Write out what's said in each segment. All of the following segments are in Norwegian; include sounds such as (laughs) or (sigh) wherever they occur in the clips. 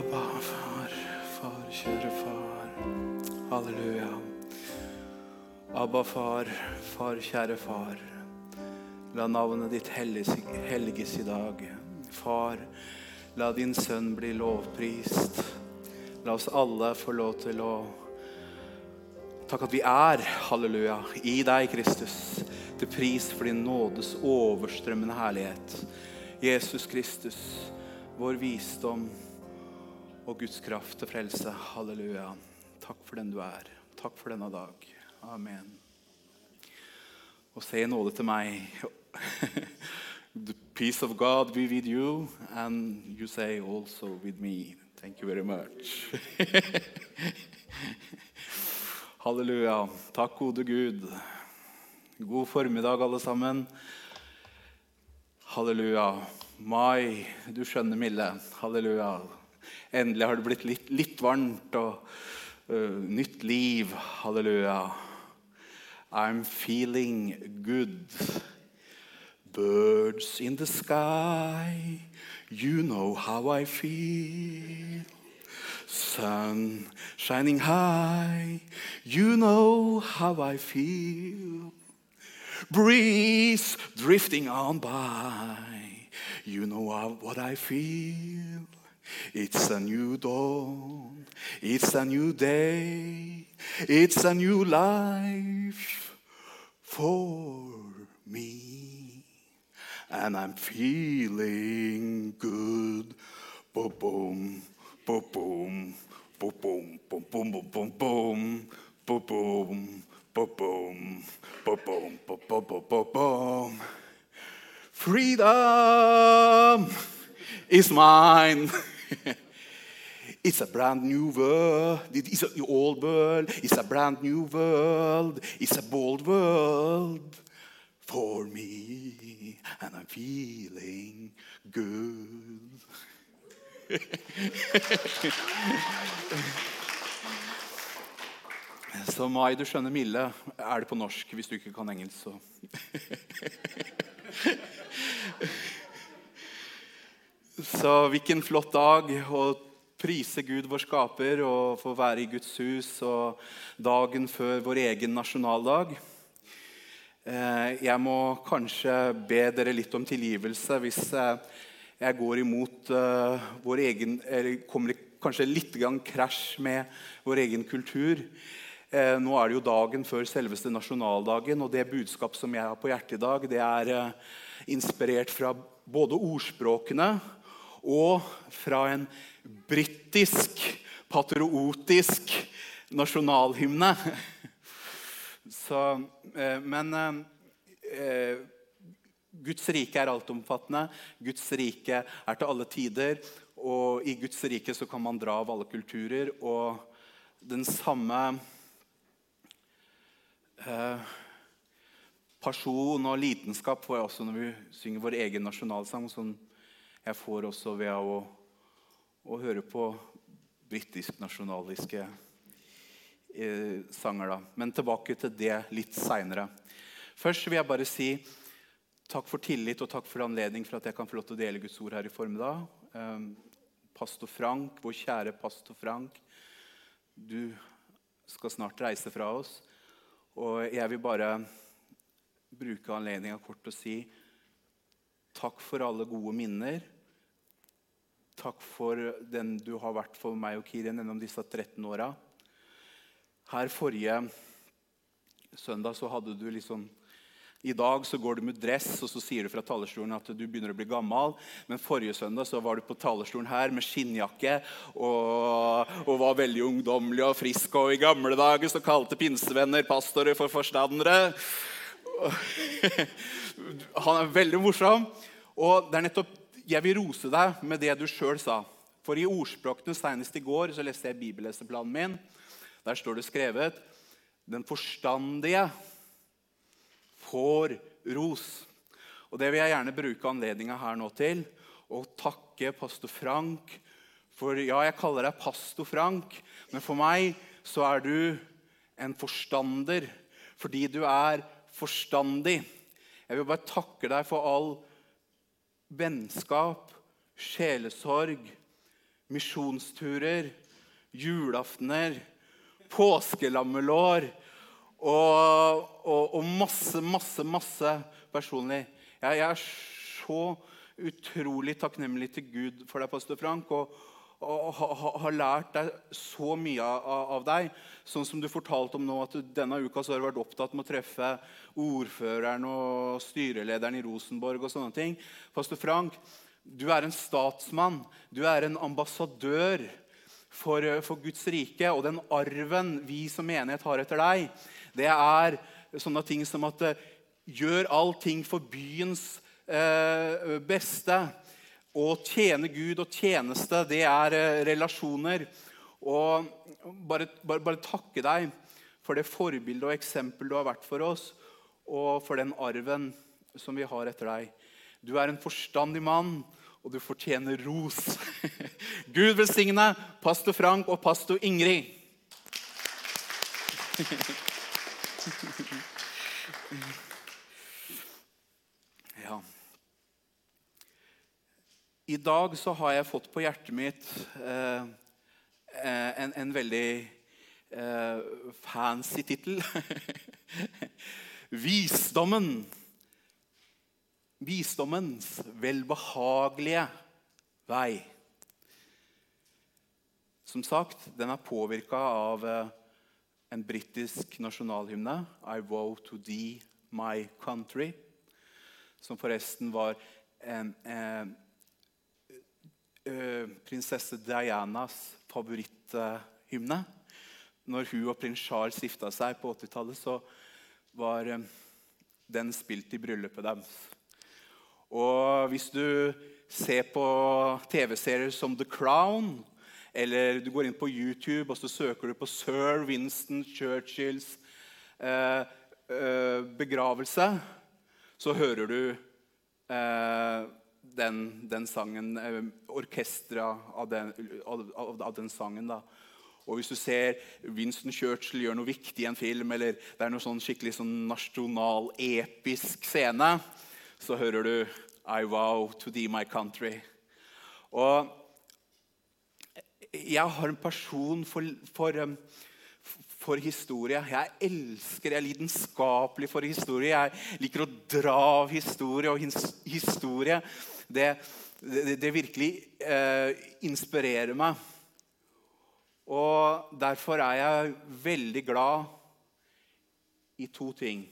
Abba, far, far, kjære far. Halleluja. Abba, far, far, kjære far. La navnet ditt helges i dag. Far, la din sønn bli lovprist. La oss alle få lov til å Takk at vi er, halleluja, i deg, Kristus, til pris for din nådes overstrømmende herlighet. Jesus Kristus, vår visdom og Guds kraft til frelse. Halleluja. Takk for den du er. Takk for denne dag. Amen. Og se nåde til meg. (laughs) The peace of God be with you, and you say also with me. Thank you very much. (laughs) Halleluja. Takk, gode Gud. God formiddag, alle sammen. Halleluja. Mai, du skjønner milde. Halleluja. Endelig har det blitt litt, litt varmt og uh, nytt liv. Halleluja. I'm feeling good. Birds in the sky, you know how I feel. Sun shining high, you know how I feel. Breeze drifting on by, you know what I feel. It's a new dawn, it's a new day, it's a new life for me. And I'm feeling good. Boom, boom, boom, boom, boom, boom, boom, boom, boom, boom, boom, boom, boom, boom, boom, boom, boom, boom, boom. Freedom is mine. (laughs) It's a brand new world. It's an old world. It's a brand new world. It's a bold world for me. And I'm feeling good. (laughs) Så Mai, du skjønner Mille Er det på norsk hvis du ikke kan engelsk, så (laughs) Så hvilken flott dag å prise Gud, vår skaper, og få være i Guds hus og dagen før vår egen nasjonaldag. Eh, Jeg må kanskje be dere litt om tilgivelse hvis eh, jeg går imot eh, vår egen Eller kommer kanskje litt grann krasj med vår egen kultur. Nå er det jo dagen før selveste nasjonaldagen, og det budskap som jeg har på hjertet i dag, det er inspirert fra både ordspråkene og fra en britisk, patriotisk nasjonalhymne. Så, eh, men eh, eh, Guds rike er altomfattende. Guds rike er til alle tider. Og i Guds rike så kan man dra av alle kulturer. Og den samme pasjon og lidenskap får jeg også når vi synger vår egen nasjonalsang, som jeg får også ved å, å høre på britisk-nasjonaliske eh, sanger. Da. Men tilbake til det litt seinere. Først vil jeg bare si takk for tillit og takk for anledning for at jeg kan få lov til å dele Guds ord her i formiddag. Eh, pastor Frank, vår kjære pastor Frank, du skal snart reise fra oss. Og jeg vil bare bruke anledninga kort til å si takk for alle gode minner. Takk for den du har vært for meg og Kirin gjennom disse 13 åra. Her forrige søndag så hadde du liksom I dag så går du med dress, og så sier du fra talerstolen at du begynner å bli gammel. Men forrige søndag så var du på talerstolen her med skinnjakke og, og var veldig ungdommelig og frisk. Og i gamle dager så kalte pinsevenner pastorer for forstandere. (laughs) Han er veldig morsom. Og det er nettopp, Jeg vil rose deg med det du sjøl sa. For i ordspråkene senest i går så leste jeg bibelleseplanen min. Der står det skrevet Den forstandige får ros. Og Det vil jeg gjerne bruke anledninga her nå til å takke pastor Frank. For ja, jeg kaller deg pastor Frank, men for meg så er du en forstander fordi du er forstandig. Jeg vil bare takke deg for all vennskap, sjelesorg, misjonsturer, julaftener, påskelammelår og, og, og, masse, masse, masse personlig. Jeg, jeg, er så utrolig takknemlig til Gud for deg, pastor Frank. og, har lært deg så mye av, deg. Sånn som du fortalte om nå, at du, denne uka så har du vært opptatt med å treffe ordføreren og styrelederen i Rosenborg. og sånne ting. Pastor Frank, du er en statsmann. Du er en ambassadør for, for Guds rike. Og den arven vi som menighet har etter deg, det er sånne ting som at eh, gjør allting for byens eh, beste. Å tjene Gud og tjeneste, det er eh, relasjoner. Og bare, bare, bare, takke deg for det forbildet og eksempel du har vært for oss, og for den arven som vi har etter deg. Du er en forstandig mann, og du fortjener ros. (laughs) Gud velsigne pastor Frank og pastor Ingrid. (laughs) Ja. I dag så har jeg fått på hjertet mitt eh, eh en, en, veldig eh, fancy tittel. (laughs) Visdommen. Visdommens velbehagelige vei. Som sagt, den er påvirka av eh, en britisk nasjonalhymne, 'I vow to thee, my country', som forresten var en, en Eh, prinsesse Dianas favoritthymne. Når hun og prins Charles gifta seg på 80-tallet, så var eh, den spilt i bryllupet deres. Og hvis du ser på TV-serier som The Crown, eller du går inn på YouTube og så søker du på sir Winston Churchills eh, eh, begravelse, så hører du eh, den, den sangen, orkestra orkesteret av, av, av, den sangen. da. Og Hvis du ser Winston Churchill gjøre noe viktig i en film, eller det er noe sånn skikkelig sånn nasjonal-episk scene, så hører du I vow to thee my country. Og jeg har en person for, for um, for historie. Jeg elsker, jeg er lidenskapelig for historie. Jeg liker å dra av historie. Og historie det, det, det virkelig eh, inspirerer meg. Og derfor er jeg veldig glad i to ting.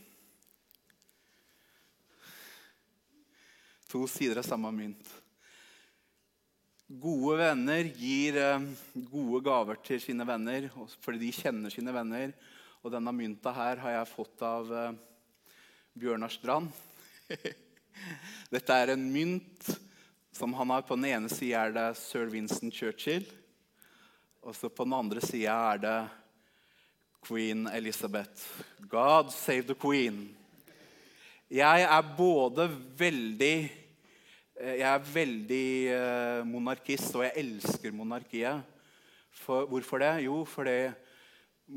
To sider av samme mynt. Gode venner gir eh, gode gaver til sine venner fordi de kjenner sine venner. Og denne mynta her har jeg fått av eh, Bjørnar Strand. (laughs) Dette er en mynt som han har På den ene sida er det sir Winston Churchill. Og så på den andre sida er det queen Elizabeth. God save the queen. Jeg er både veldig Eh, jeg er veldig eh, monarkist, og jeg elsker monarkiet. For, hvorfor det? Jo, fordi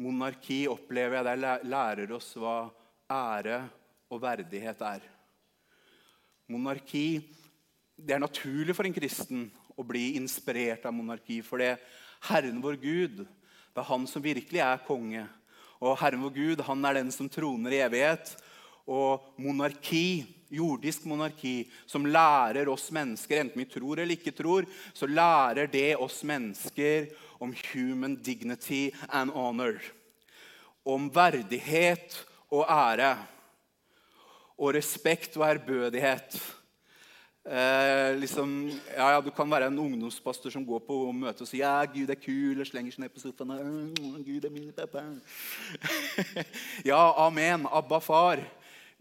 monarki opplever jeg der lærer oss hva ære og verdighet er. Monarki Det er naturlig for en kristen å bli inspirert av monarki. For det Herren vår Gud, det er han som virkelig er konge. Og Herren vår Gud, han er den som troner i evighet. Og monarki jordisk monarki som lærer oss mennesker, enten vi tror eller ikke tror, så lærer det oss mennesker om human dignity and honor. Om verdighet og ære. Og respekt og ærbødighet. Eh, liksom, ja, ja, Du kan være en ungdomspastor som går på møte og sier ja, Gud er kul og slenger seg ned på sofaen. Gud er min pappa. (laughs) ja, amen. Abba, far.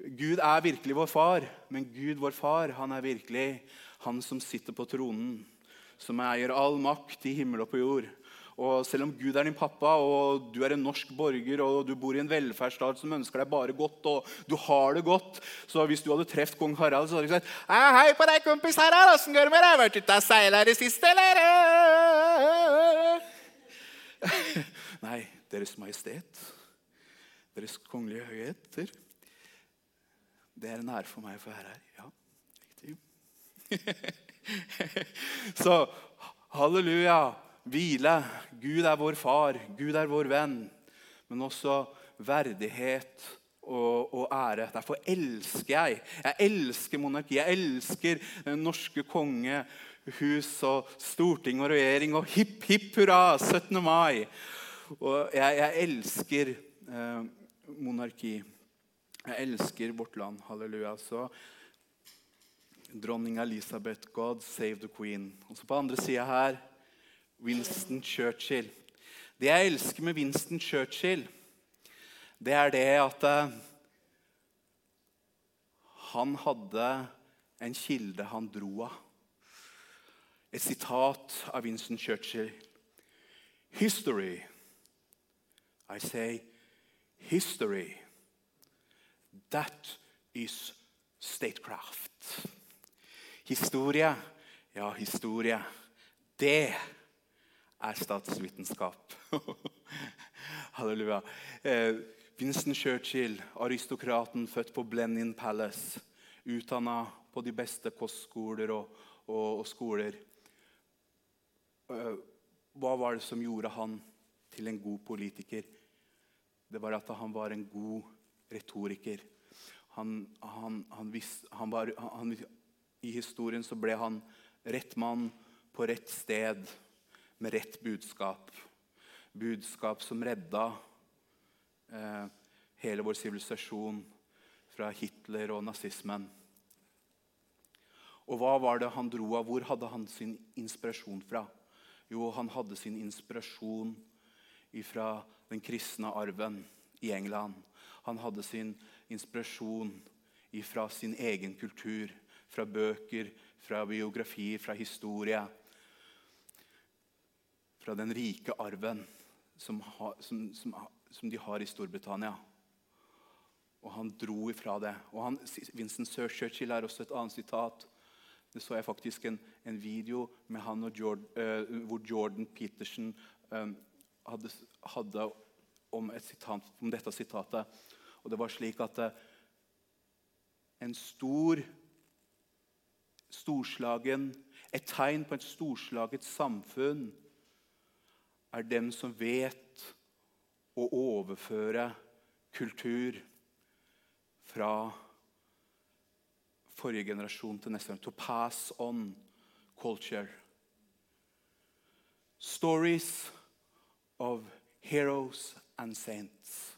Gud er virkelig vår far, men Gud, vår far, han er virkelig han som sitter på tronen, som eier all makt i himmel og på jord. Og Selv om Gud er din pappa, og du er en norsk borger og du bor i en velferdsstat som ønsker deg bare godt, og du har det godt Så hvis du hadde truffet kong Harald, så hadde du sagt Hei på deg, kompis Harald. Åssen går det med deg? Vært ute og seila i det siste, eller? (laughs) Nei, Deres Majestet, Deres Kongelige Høyheter det er en ære for meg å få være her. Ja, riktig. (laughs) Så Halleluja! Hvile. Gud er vår far. Gud er vår venn. Men også verdighet og, og, ære. Derfor elsker jeg. Jeg elsker monarki. Jeg elsker den norske kongehus og storting og regjering og hipp, hipp hurra 17. mai. Og jeg, jeg elsker eh, monarki. Jeg elsker vårt land. Halleluja. Så dronning Elisabeth, God save the queen. Og så på andre sida her Winston Churchill. Det jeg elsker med Winston Churchill, det er det at uh, han hadde en kilde han dro av. Et sitat av Winston Churchill. History. I say history. That is statecraft. Historie, ja, historie, det er statsvitenskap. (laughs) Halleluja. Eh, Winston Churchill, aristokraten født på Blenheim Palace. Utdanna på de beste kostskoler og, og, og skoler. Eh, hva var det som gjorde han til en god politiker? Det var at han var en god retoriker. Han, han, han, visst, var, I historien så ble han rett mann på rett sted med rett budskap. Budskap som redda eh, hele vår sivilisasjon fra Hitler og nazismen. Og hva var det han dro av? Hvor hadde han sin inspirasjon fra? Jo, han hadde sin inspirasjon fra den kristne arven i England. Han hadde sin inspirasjon fra sin egen kultur, fra bøker, fra biografi, fra historie fra den rike arven som, ha, som, som, som, de har i Storbritannia. Og han dro ifra det. Og han, Sir Churchill er også et annet sitat. Det så jeg faktisk en, en video med han og Jordan, uh, hvor Jordan Peterson um, hadde, hadde om, sitat, om, dette sitatet. Og det var slik at uh, en stor storslagen, Et tegn på et storslaget samfunn er dem som vet å overføre kultur fra forrige generasjon til neste. To pass on culture. Stories of heroes and saints.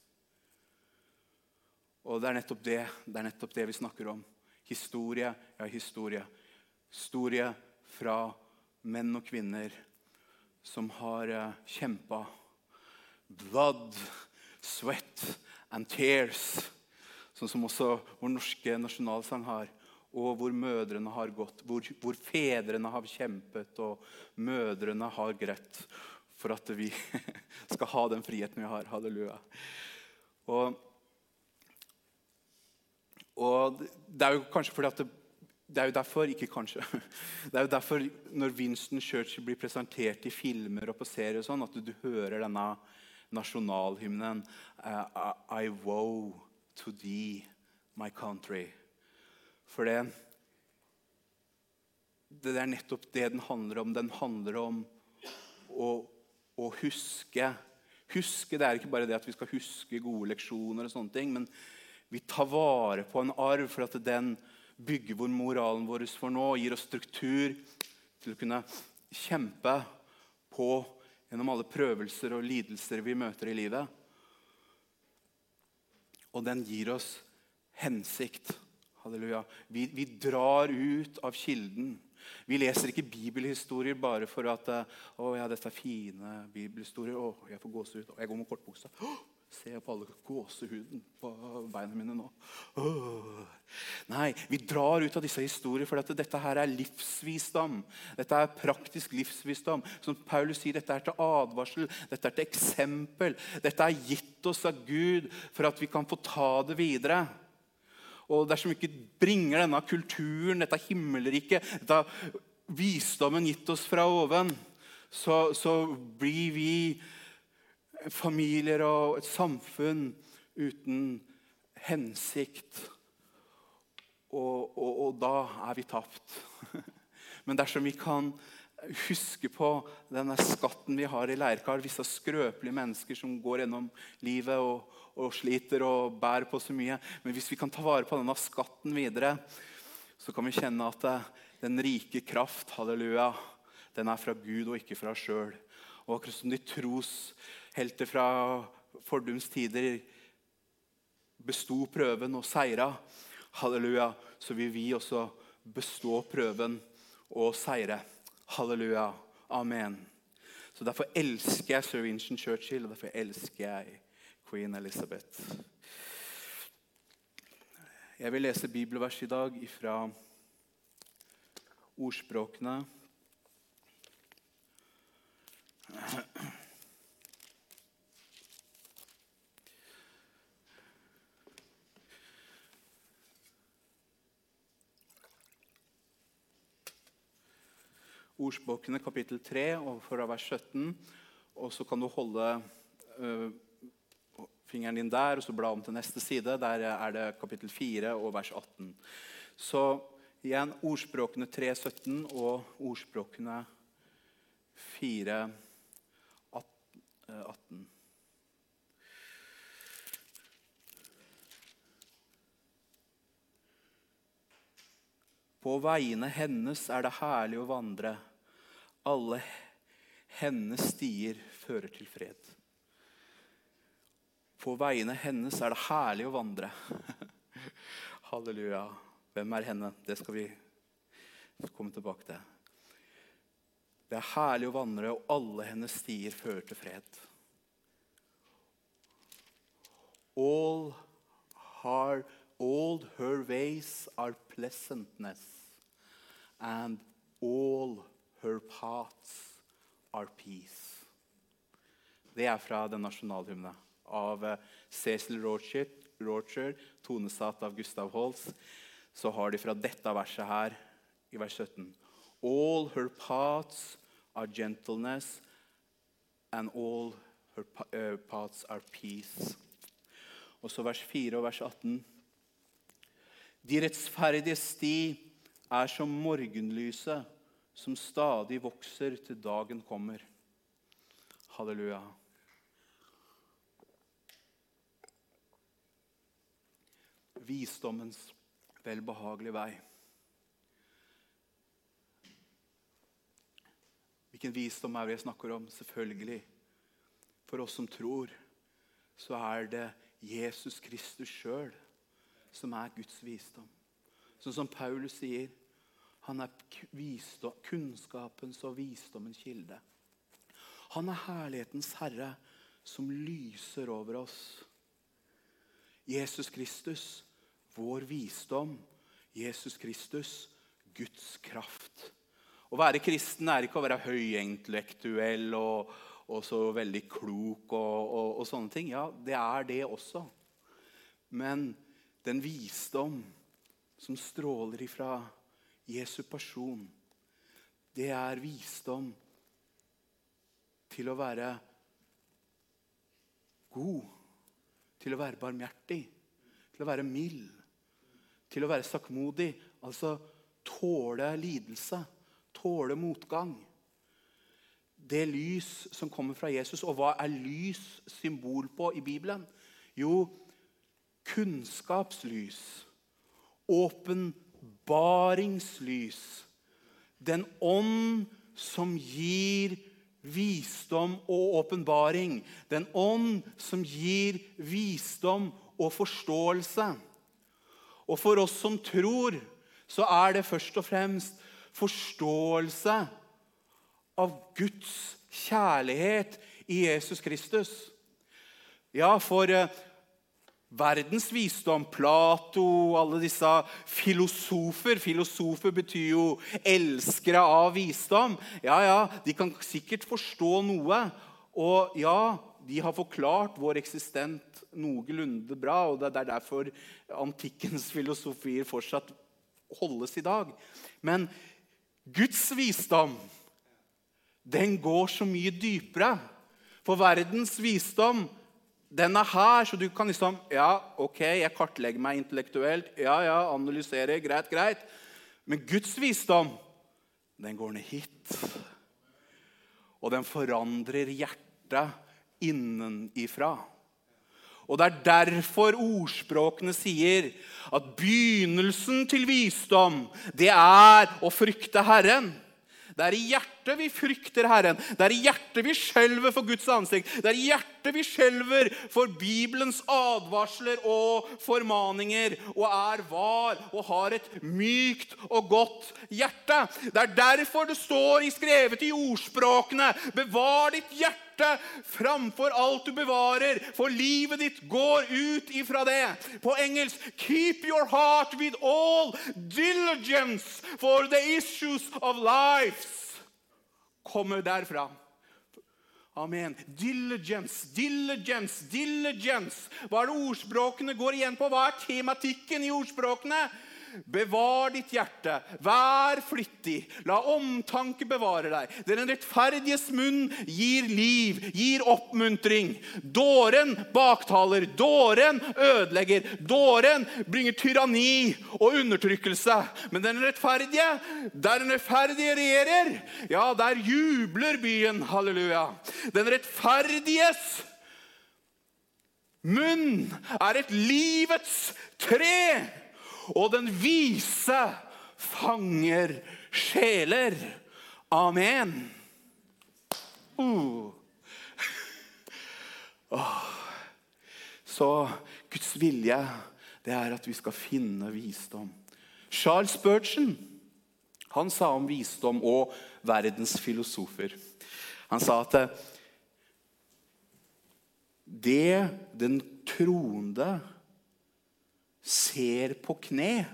Og det er nettopp det, det, er nettopp det vi snakker om. Historie, ja, historie. Historie fra menn og kvinner som har eh, kjempa. Blood, sweat and tears. Sånn som også vår norske nasjonalsang har. Og hvor mødrene har gått, hvor, hvor fedrene har kjempet, og mødrene har grett for at vi (laughs) skal ha den friheten vi har. Halleluja. Og, og det er jo kanskje fordi at det det er jo derfor ikke kanskje, (laughs) det er jo derfor når Winston Churchill blir presentert i filmer og på serier, og sånn, at du, hører denne nasjonalhymnen uh, I woe to thee, my country. For det, det er nettopp det den handler om. Den handler om å, å huske. Huske, Det er ikke bare det at vi skal huske gode leksjoner, og sånne ting, men vi tar vare på en arv for at den bygger vår moralen vår for nå, gir oss struktur til å kunne kjempe på gjennom alle prøvelser og lidelser vi møter i livet. Og den gir oss hensikt. Halleluja. Vi, vi drar ut av kilden. Vi leser ikke bibelhistorier bare for at å ja, dette er fine bibelhistorier. Å, jeg får gåsehud. Jeg går med kortbukse. Se på alle gåsehuden på beina mine nå. Oh. Nei, vi drar ut av disse historiene, for dette her er livsvisdom. Dette er praktisk livsvisdom. Som Paulus sier, dette er til advarsel, dette er til eksempel. Dette er gitt oss av Gud for at vi kan få ta det videre. Og Dersom vi ikke bringer denne kulturen, dette himmelriket, dette visdommen gitt oss fra oven, så, så blir vi familier og et samfunn uten hensikt. Og, og, og da er vi tapt. (laughs) Men dersom vi kan huske på denne skatten vi har i leirkar. Visse skrøpelige mennesker som går gjennom livet og, og, sliter og bærer på så mye. Men hvis vi kan ta vare på denne skatten videre, så kan vi kjenne at det, den rike kraft, halleluja, den er fra Gud og ikke fra oss sjøl. Og akkurat som de troshelter fra fordums tider besto prøven og seira, halleluja, så vil vi også bestå prøven og seire. Halleluja. Amen. Så Derfor elsker jeg Sir Vincent Churchill, og derfor elsker jeg Queen Elizabeth. Jeg vil lese bibelvers i dag fra ordspråkene. Ordspråkene kapittel 3 fra vers 17. Og så kan du holde uh, fingeren din der og så bla om til neste side. Der er det kapittel 4 og vers 18. Så igjen ordspråkene 3, 17 og ordspråkene 4, 18. På veiene hennes er det herlig å vandre alle hennes stier fører til fred. På veiene hennes er det herlig å vandre. (laughs) Halleluja. Hvem er henne? Det skal vi komme tilbake til. Det er herlig å vandre, og alle hennes stier fører til fred. All her, all her ways are pleasantness, and all Her paths are peace. Det er fra den nasjonalhymne av eh, Cecil Rocher, Rocher tonesatt av Gustav Holst. Så har de fra dette verset her, i vers 17 All her paths are gentleness, and all her eh, paths are peace. Og så vers 4 og vers 18. De rettferdige sti er som morgenlyset som stadig vokser til dagen kommer. Halleluja. Visdommens velbehagelige vei. Hvilken visdom er det jeg snakker om? Selvfølgelig. For oss som tror, så er det Jesus Kristus sjøl som er Guds visdom. Sånn som Paulus sier han er kunnskapens og visdommens kilde. Han er herlighetens herre som lyser over oss. Jesus Kristus, vår visdom. Jesus Kristus, Guds kraft. Å være kristen er ikke å være høyintellektuell og, og så veldig klok og, og, og, sånne ting. Ja, det er det også. Men den visdom som stråler ifra Jesu person, det er visdom til å være god, til å være barmhjertig, til å være mild, til å være sakkmodig. Altså tåle lidelse, tåle motgang. Det lys som kommer fra Jesus. Og hva er lys symbol på i Bibelen? Jo, kunnskapslys. Åpenbaringslys. Den ånd som gir visdom og åpenbaring. Den ånd som gir visdom og forståelse. Og for oss som tror, så er det først og fremst forståelse av Guds kjærlighet i Jesus Kristus. Ja, for eh, verdens visdom. Plato, alle disse filosofer. Filosofer betyr jo elskere av visdom. Ja, ja, De kan sikkert forstå noe. Og ja, de har forklart vår eksistent noenlunde bra. og Det er derfor antikkens filosofier fortsatt holdes i dag. Men Guds visdom den går så mye dypere. For verdens visdom den er her, så du kan liksom Ja, ok, jeg kartlegger meg intellektuelt. Ja, ja, analyserer. Greit, greit. Men Guds visdom, den går ned hit. Og den forandrer hjertet innenifra. Og Det er derfor ordspråkene sier at begynnelsen til visdom, det er å frykte Herren. Det er i hjertet vi frykter Herren. Det er i hjertet vi skjelver for Guds ansikt. Det er i hjertet vi skjelver for Bibelens advarsler og formaninger og er var og har et mykt og godt hjerte. Det er derfor det står i skrevet i ordspråkene Bevar ditt hjerte framfor alt du bevarer, for livet ditt går ut ifra det. På engelsk Keep your heart with all diligence, for the issues of life kommer derfra. Amen. Diligence, diligence, diligence. Hva er det ordspråkene går igjen på? Hva er tematikken i ordspråkene? Bevar ditt hjerte, vær flittig, la omtanke bevare deg. Den rettferdiges munn gir liv, gir oppmuntring. Dåren baktaler, dåren ødelegger. Dåren bringer tyranni og undertrykkelse. Men den rettferdige, der den rettferdige regjerer, ja, der jubler byen. Halleluja. Den rettferdiges munn er et livets tre og den vise fanger sjeler. Amen. Uh. (laughs) Oh. Så Guds vilje det er at vi skal finne visdom. Charles Spurgeon han sa om visdom og verdens filosofer. Han sa at det den troende ser på kne.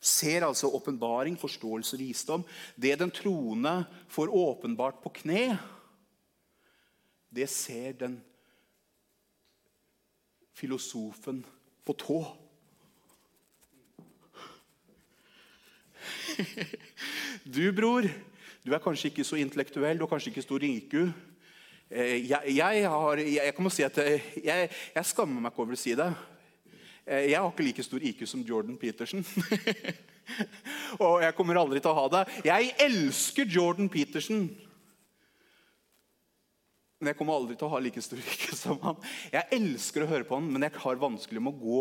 Ser altså åpenbaring, forståelse visdom. Det den troende får åpenbart på kne, det ser den filosofen på tå. (laughs) Du, bror, du er kanskje ikke så intellektuell, du har kanskje ikke stor IQ. Eh, jeg, jeg, har, jeg, jeg, si jeg, jeg skammer meg ikke over å si det. Eh, jeg har ikke like stor IQ som Jordan Peterson. (laughs) og jeg kommer aldri til å ha det. Jeg elsker Jordan Peterson. Men jeg kommer aldri til å ha like stor IQ som han. Jeg elsker å høre på han, men jeg har vanskelig med å gå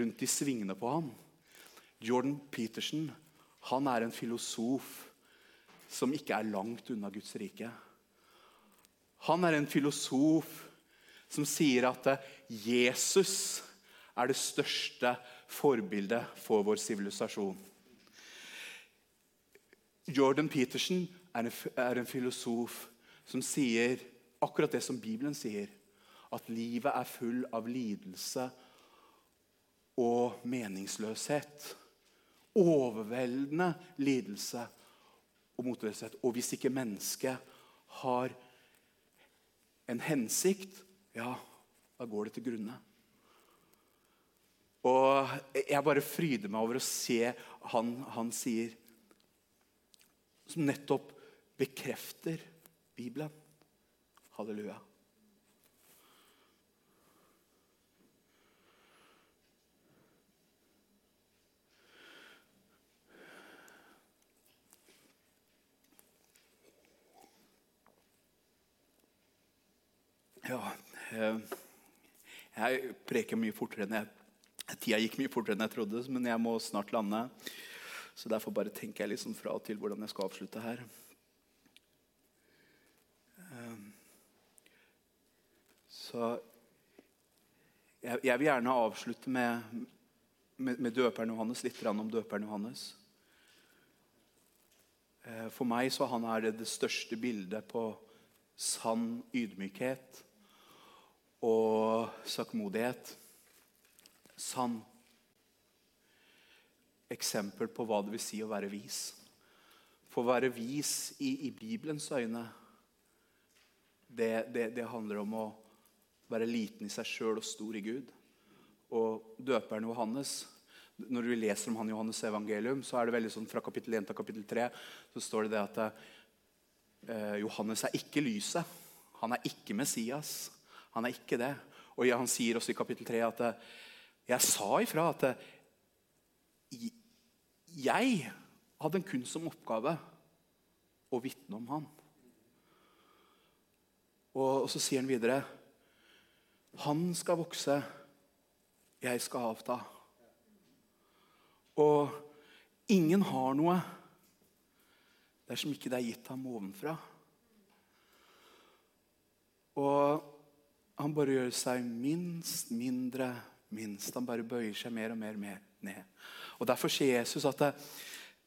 rundt i svingene på han. Jordan Peterson han er en filosof som ikke er langt unna Guds rike. Han er en filosof som sier at Jesus er det største forbildet for vår sivilisasjon. Jordan Peterson er en, er en filosof som sier akkurat det som Bibelen sier. At livet er full av lidelse og meningsløshet. Overveldende lidelse og motløshet. Og hvis ikke mennesket har en hensikt, ja, da går det til grunne. Og jeg bare fryder meg over å se han han sier, som nettopp bekrefter Bibelen. Halleluja. Ja, eh, jeg preker mye fortere enn jeg Tida gikk mye fortere enn jeg trodde, men jeg må snart lande. Så derfor bare tenker jeg liksom fra og til hvordan jeg skal avslutte her. Ehm, så jeg vil gjerne avslutte med, med, med døperen Johannes, litt om døperen Johannes. Eh, for meg så han er det det største bildet på sann ydmykhet og sakkmodighet sann. Eksempel på hva det vil si å være vis. For å være vis i, i Bibelens øyne, det, det, det, handler om å være liten i seg sjøl og stor i Gud. Og døperen Johannes Når vi leser om han Johannes evangelium, så er det veldig sånn fra kapittel 1 til kapittel 3 så står det det at eh, Johannes er ikke lyset. Han er ikke Messias. Han er ikke det. Og han sier også i kapittel 3 at jeg sa ifra at jeg hadde kun som oppgave å vitne om han. Og så sier han videre Han skal vokse, jeg skal avta. Og ingen har noe dersom ikke det er gitt ham ovenfra. Og han bare gjør seg minst mindre minst. Han bare bøyer seg mer og mer, mer ned. Og Derfor sier Jesus at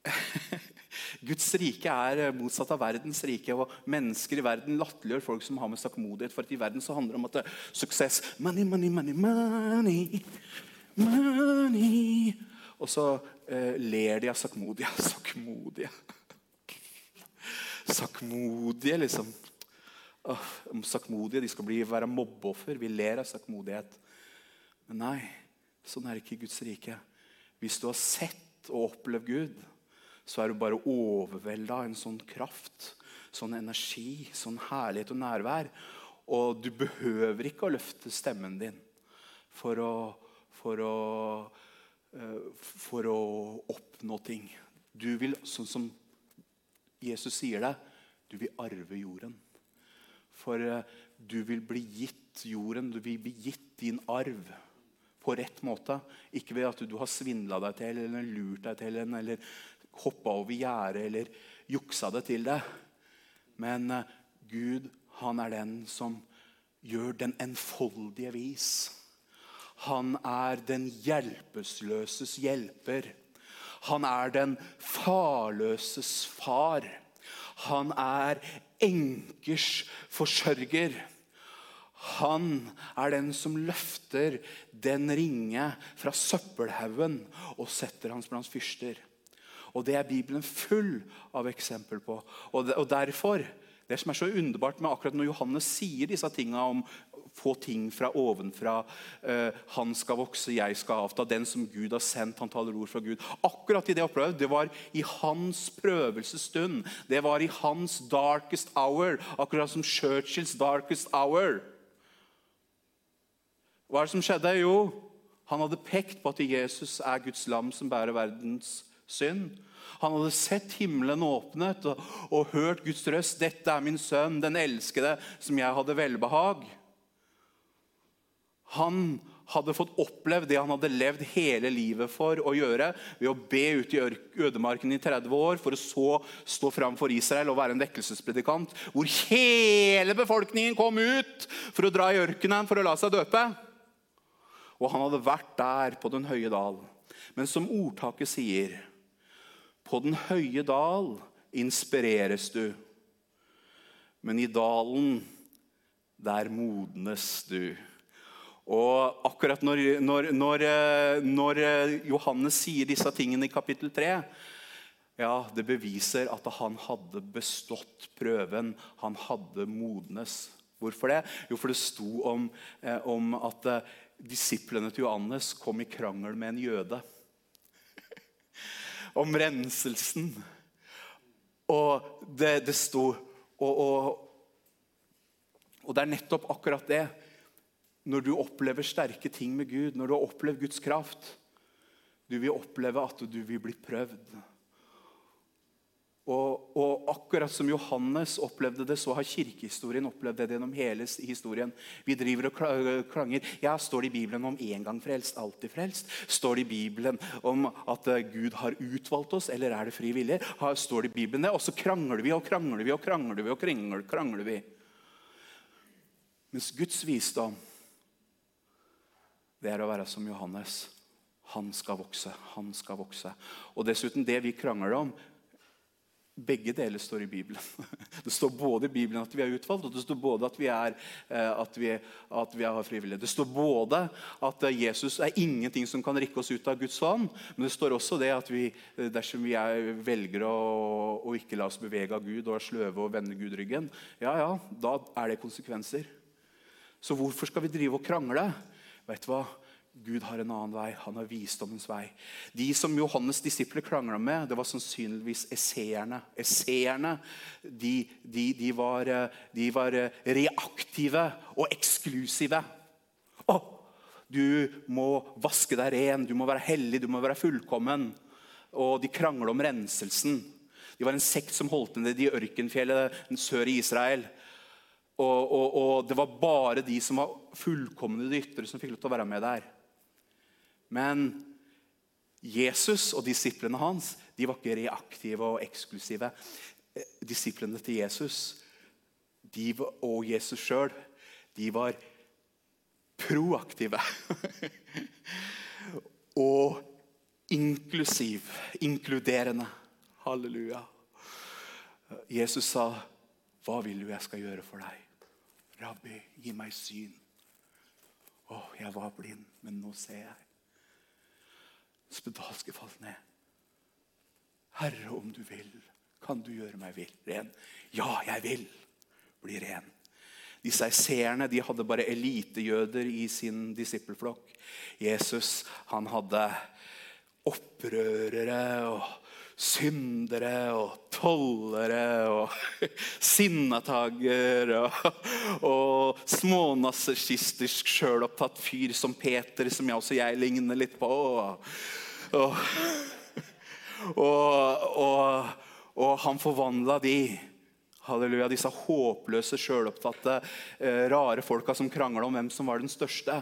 (laughs) Guds rike er motsatt av verdens rike. og Mennesker i verden latterliggjør folk som har med sakkmodighet. For at i verden så handler det om at det, er suksess Money, money, money, money. money. Og så eh, ler de av sakkmodige. (laughs) Sakkmodige. Sakkmodige, liksom. Oh, sakmodige, De skal bli, være mobbeoffer. Vi ler av sakmodighet. Men nei, sånn er ikke Guds rike. Hvis du har sett og opplevd Gud, så er du bare overvelda av en sånn kraft, sånn energi, sånn herlighet og nærvær. Og du behøver ikke å løfte stemmen din for å, for å, uh, for å oppnå ting. Du vil, sånn som Jesus sier det, du vil arve jorden. For uh, du vil bli gitt jorden, du vil bli gitt din arv på rett måte. Ikke ved at du har svindla deg til eller lurt deg til en, eller hoppa over gjerdet eller juksa det til deg. Men uh, Gud, han er den som gjør den enfoldige vis. Han er den hjelpeløses hjelper. Han er den farløses far. Han er enkers forsørger. Han er den som løfter den ringe fra søppelhaugen og setter hans blant fyrster. Og Det er Bibelen full av eksempel på. Og, derfor, Det som er så underbart med akkurat når Johannes sier disse tingene om få ting fra ovenfra. Uh, han skal vokse, jeg skal avta. Den som Gud har sendt, han taler ord fra Gud. Akkurat i det opprøret, det var i hans prøvelsesstund. Det var i hans darkest hour. Akkurat som Churchills darkest hour. Hva er det som skjedde? Jo, han hadde pekt på at Jesus er Guds lam som bærer verdens synd. Han hadde sett himmelen åpnet og, og, hørt Guds røst. 'Dette er min sønn, den elskede, som jeg hadde velbehag.' Han hadde fått opplevd det han hadde levd hele livet for å gjøre, ved å be ute i ødemarken i 30 år, for å så stå fram for Israel og være en vekkelsespredikant, hvor hele befolkningen kom ut for å dra i ørkenen for å la seg døpe. Og han hadde vært der på den høye dal. Men som ordtaket sier på den høye dal inspireres du, men i dalen, der modnes du. Og akkurat når, når, når, når, Johannes sier disse tingene i kapittel 3, ja, det beviser at han hadde bestått prøven. Han hadde modnes. Hvorfor det? Jo, for det sto om, eh, om at eh, disiplene til Johannes kom i krangel med en jøde (laughs) om renselsen. Og det, det sto og, og, og, det er nettopp akkurat det. Når du opplever sterke ting med Gud, når du har opplevd Guds kraft Du vil oppleve at du vil bli prøvd. Og, og, akkurat som Johannes opplevde det, så har kirkehistorien opplevd det gjennom hele historien. Vi driver og klanger. Ja, Står det i Bibelen om én gang frelst, alltid frelst? Står det i Bibelen om at eh, Gud har utvalgt oss, eller er det fri vilje? Står det i Bibelen det? Og så krangler vi og krangler vi og krangler vi. og krangler, krangler vi. Mens Guds visdom, det er å være som Johannes. Han skal vokse, han skal vokse. Og dessuten, det vi krangler om, begge deler står i Bibelen. (laughs) Det står både i Bibelen at vi er utvalgt, og det står både at vi er, eh, at vi, at vi er frivillige. Det står både at eh, Jesus er ingenting som kan rikke oss ut av Guds hånd, men det står også det at vi, eh, dersom vi er, velger å, å, ikke la oss bevege av Gud og er sløve og vende Gud ryggen, ja, ja, da er det konsekvenser. Så hvorfor skal vi drive og krangle? Vet du hva? Gud har en annen vei. Han har visdommens vei. De som Johannes' disipler krangla med, det var sannsynligvis esseerne. Esseerne de, de, de, var, de, var, reaktive og eksklusive. Å, du må vaske deg ren, du må være hellig, du må være fullkommen. Og de krangla om renselsen. De var en sekt som holdt ned i ørkenfjellet sør i Israel. Og, og, og, det var bare de som var fullkomne i det ytre, som fikk lov til å være med der. Men Jesus og disiplene hans de var ikke reaktive og eksklusive. Disiplene til Jesus de, og Jesus sjøl var proaktive. (laughs) og inklusiv, inkluderende. Halleluja. Jesus sa, 'Hva vil du jeg skal gjøre for deg?' 'Rabbi, gi meg syn.' Å, jeg var blind, men nå ser jeg. Spedalske falt ned. Herre, om du vil, kan du gjøre meg ren? Ja, jeg vil bli ren. Disse seerne de hadde bare elitejøder i sin disippelflokk. Jesus han hadde opprørere og syndere og tollere og (laughs) sinnatager og, og smånazistisk sjølopptatt fyr som Peter, som jeg også jeg ligner litt på. Og, og, og, han forvandla de. Halleluja, Disse håpløse, sjølopptatte, eh, rare folka som krangla om hvem som var den største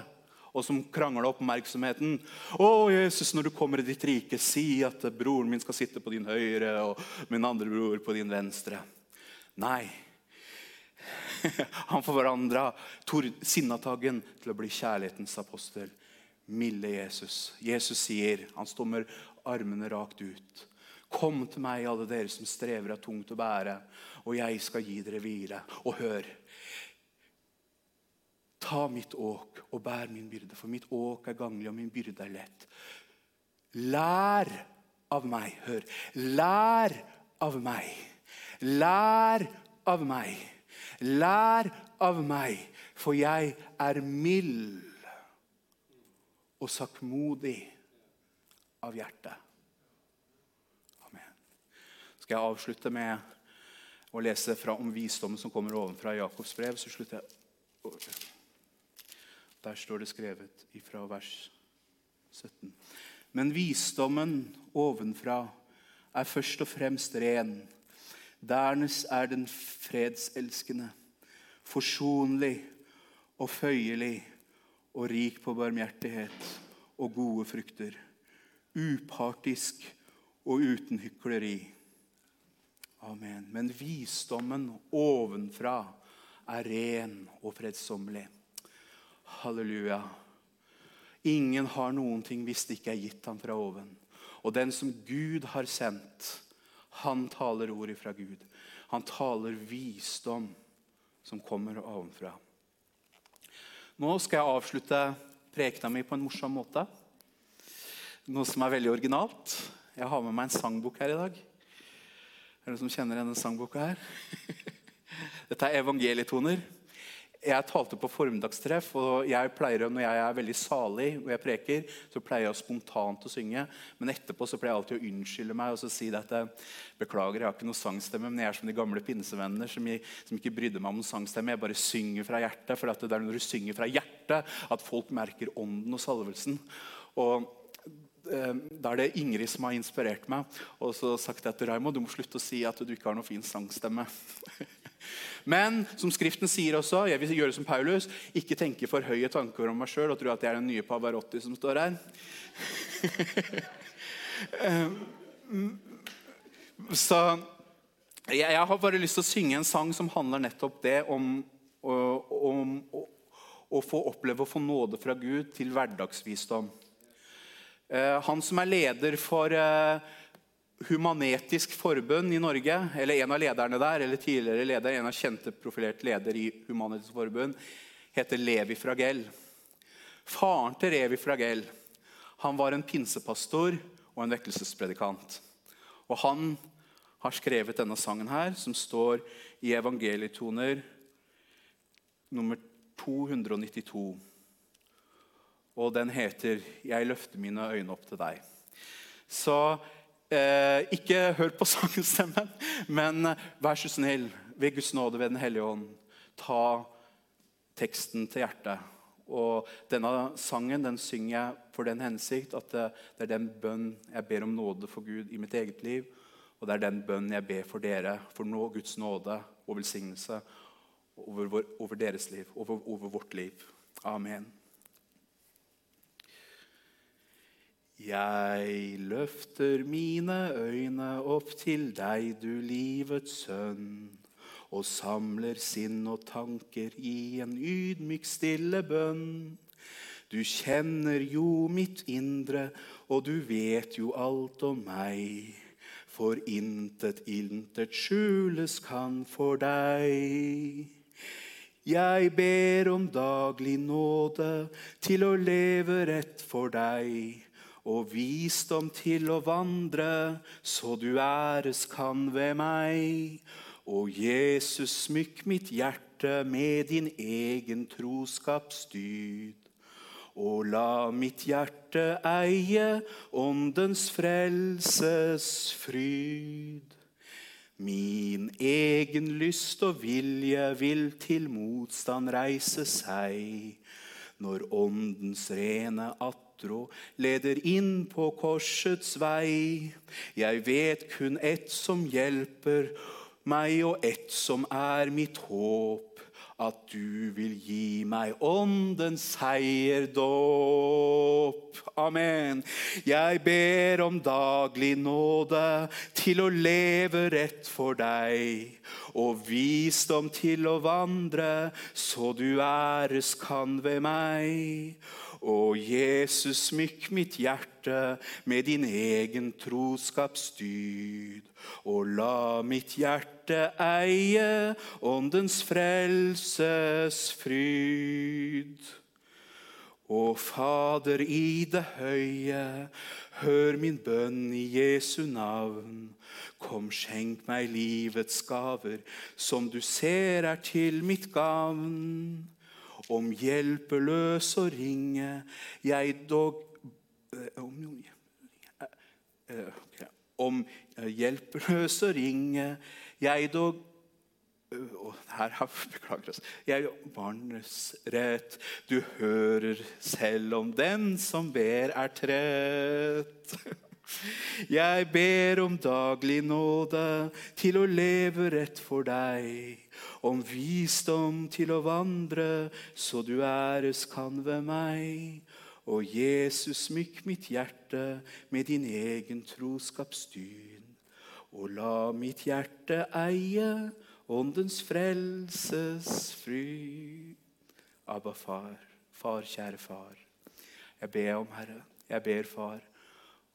og som krangler oppmerksomheten. 'Å, Jesus, når du kommer i ditt rike, si at broren min skal sitte på din høyre og min andre bror på din venstre.' Nei. (laughs) Han forandra sinnataggen til å bli kjærlighetens apostel. Milde Jesus. Jesus sier, han står med armene rakt ut. Kom til meg, alle dere som strever av tungt å bære, og jeg skal gi dere hvile. Og hør, Ta mitt åk og bær min byrde, for mitt åk er ganglig, og min byrde er lett. Lær av meg. Hør. Lær av meg. Lær av meg. Lær av meg, for jeg er mild og sakkmodig av hjerte. Amen. Skal jeg avslutte med å lese fra om visdommen som kommer ovenfra Jakobs brev? Så slutter jeg der står det skrevet ifra vers 17. Men visdommen ovenfra er først og fremst ren. Dernest er den fredselskende, forsonlig og føyelig og rik på barmhjertighet og gode frukter. Upartisk og uten hykleri. Amen. Men visdommen ovenfra er ren og fredsommelig. Halleluja. Ingen har noen ting hvis det ikke er gitt ham fra oven. Og den som Gud har sendt, han taler ordet fra Gud. Han taler visdom som kommer ovenfra. Nå skal jeg avslutte prekena mi på en morsom måte. Noe som er veldig originalt. Jeg har med meg en sangbok her i dag. Er det noen som kjenner denne sangboka her? (laughs) Dette er evangelietoner jeg talte på formiddagstreff, og jeg pleier, når jeg er veldig salig og jeg preker, så pleier jeg spontant å synge. Men etterpå så pleier jeg alltid å unnskylde meg og så si at jeg beklager, jeg har ikke noe sangstemme. Men jeg er som de gamle pinsevennene som, som, ikke brydde meg om sangstemme. Jeg bare synger fra hjertet. For det er når du synger fra hjertet at folk merker ånden og salvelsen. Og eh, da er det Ingrid som har inspirert meg og så sagt at Raimo, du må slutte å si at du ikke har noe fin sangstemme. (laughs) Men som Skriften sier også, jeg vil gjøre som Paulus, ikke tenke for høye tanker om meg sjøl og tro at jeg er den nye Pavarotti som står her. (laughs) Så jeg, har bare lyst til å synge en sang som handler nettopp det om, om, om å få oppleve å få nåde fra Gud til hverdagsvisdom. Eh, han som er leder for eh, Humanetisk Forbund i Norge, eller en av lederne der, eller tidligere leder, en av kjente profilert leder i Humanetisk Forbund, heter Levi Fragell. Faren til Levi Fragell han var en pinsepastor og en vekkelsespredikant. Og han har skrevet denne sangen her, som står i evangelietoner nummer 292. Og den heter 'Jeg løfter mine øyne opp til deg'. Så Eh, ikke hør på (laughs) sangstemmen, men vær så snill, ved Guds nåde, ved Den hellige ånd, ta teksten til hjertet. Og denne sangen den synger jeg for den hensikt at det, det er den bønn jeg ber om nåde for Gud i mitt eget liv. Og det er den bønnen jeg ber for dere, for nå Guds nåde og velsignelse over, over deres liv, over, over vårt liv. Amen. Jeg løfter mine øyne opp til deg, du livets sønn, og samler sinn og tanker i en ydmyk, stille bønn. Du kjenner jo mitt indre, og du vet jo alt om meg. For intet, intet skjules kan for deg. Jeg ber om daglig nåde til å leve rett for deg og visdom til å vandre, så du æres kan ved meg. Og Jesus, smykk mitt hjerte med din egen troskapsdyd. Og la mitt hjerte eie åndens frelses fryd. Min egen lyst og vilje vil til motstand reise seg når åndens rene at utro leder inn på korsets vei. Jeg vet kun ett som hjelper meg, og ett som er mitt håp. At du vil gi meg åndens seierdåp. Amen. Jeg ber om daglig nåde til å leve rett for deg, og visdom til å vandre, så du æres kan ved meg. Å, Jesus, smykk mitt hjerte med din egen troskapsdyd. Og la mitt hjerte eie åndens frelses fryd. Å Fader i det høye, hør min bønn i Jesu navn. Kom, skjenk meg livets gaver, som du ser er til mitt gavn. Om hjelpeløs å ringe jeg dog eh, Om, okay. om hjelpeløs å ringe jeg dog her, beklager oss. Jeg barnets rett. Du hører selv om den som ber, er trett. (laughs) Jeg ber om daglig nåde til å leve rett for deg om visdom til å vandre, så du æres kan ved meg. Og Jesus, smykk mitt hjerte med din egen troskapsdyn. Og la mitt hjerte eie åndens frelses fryd. Abba, far, far, kjære far. Jeg ber om, Herre, jeg ber, far,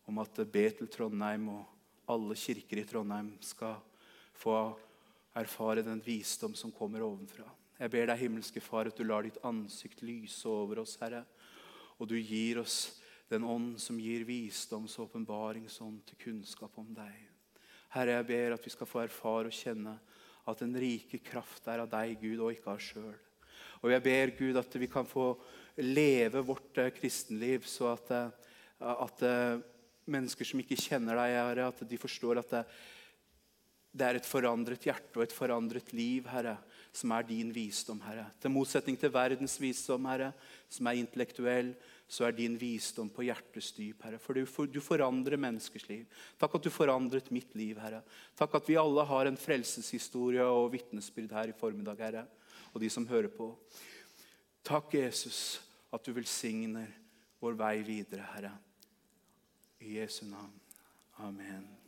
om at Betel Trondheim og alle kirker i Trondheim skal få erfare den visdom som kommer ovenfra. Jeg ber deg, himmelske Far, at du lar ditt ansikt lyse over oss, Herre. Og du gir oss den ånd som gir visdoms- og åpenbaringsånd til kunnskap om deg. Herre, jeg ber at vi skal få erfare og kjenne at den rike kraft er av deg, Gud, og ikke av sjøl. Og jeg ber Gud at vi kan få leve vårt eh, kristenliv så at, eh, at eh, mennesker som ikke kjenner deg, Herre, at de forstår at det, det er et forandret hjerte og et forandret liv, Herre, som er din visdom, Herre. Til motsetning til verdens visdom, Herre, som er intellektuell, så er din visdom på hjertets dyp, Herre. For du, forandrer menneskers liv. Takk at du forandret mitt liv, Herre. Takk at vi alle har en frelseshistorie og vitnesbyrd her i formiddag, Herre. Og de som hører på. Takk, Jesus, at du velsigner vår vei videre, Herre. I Jesu navn. Amen.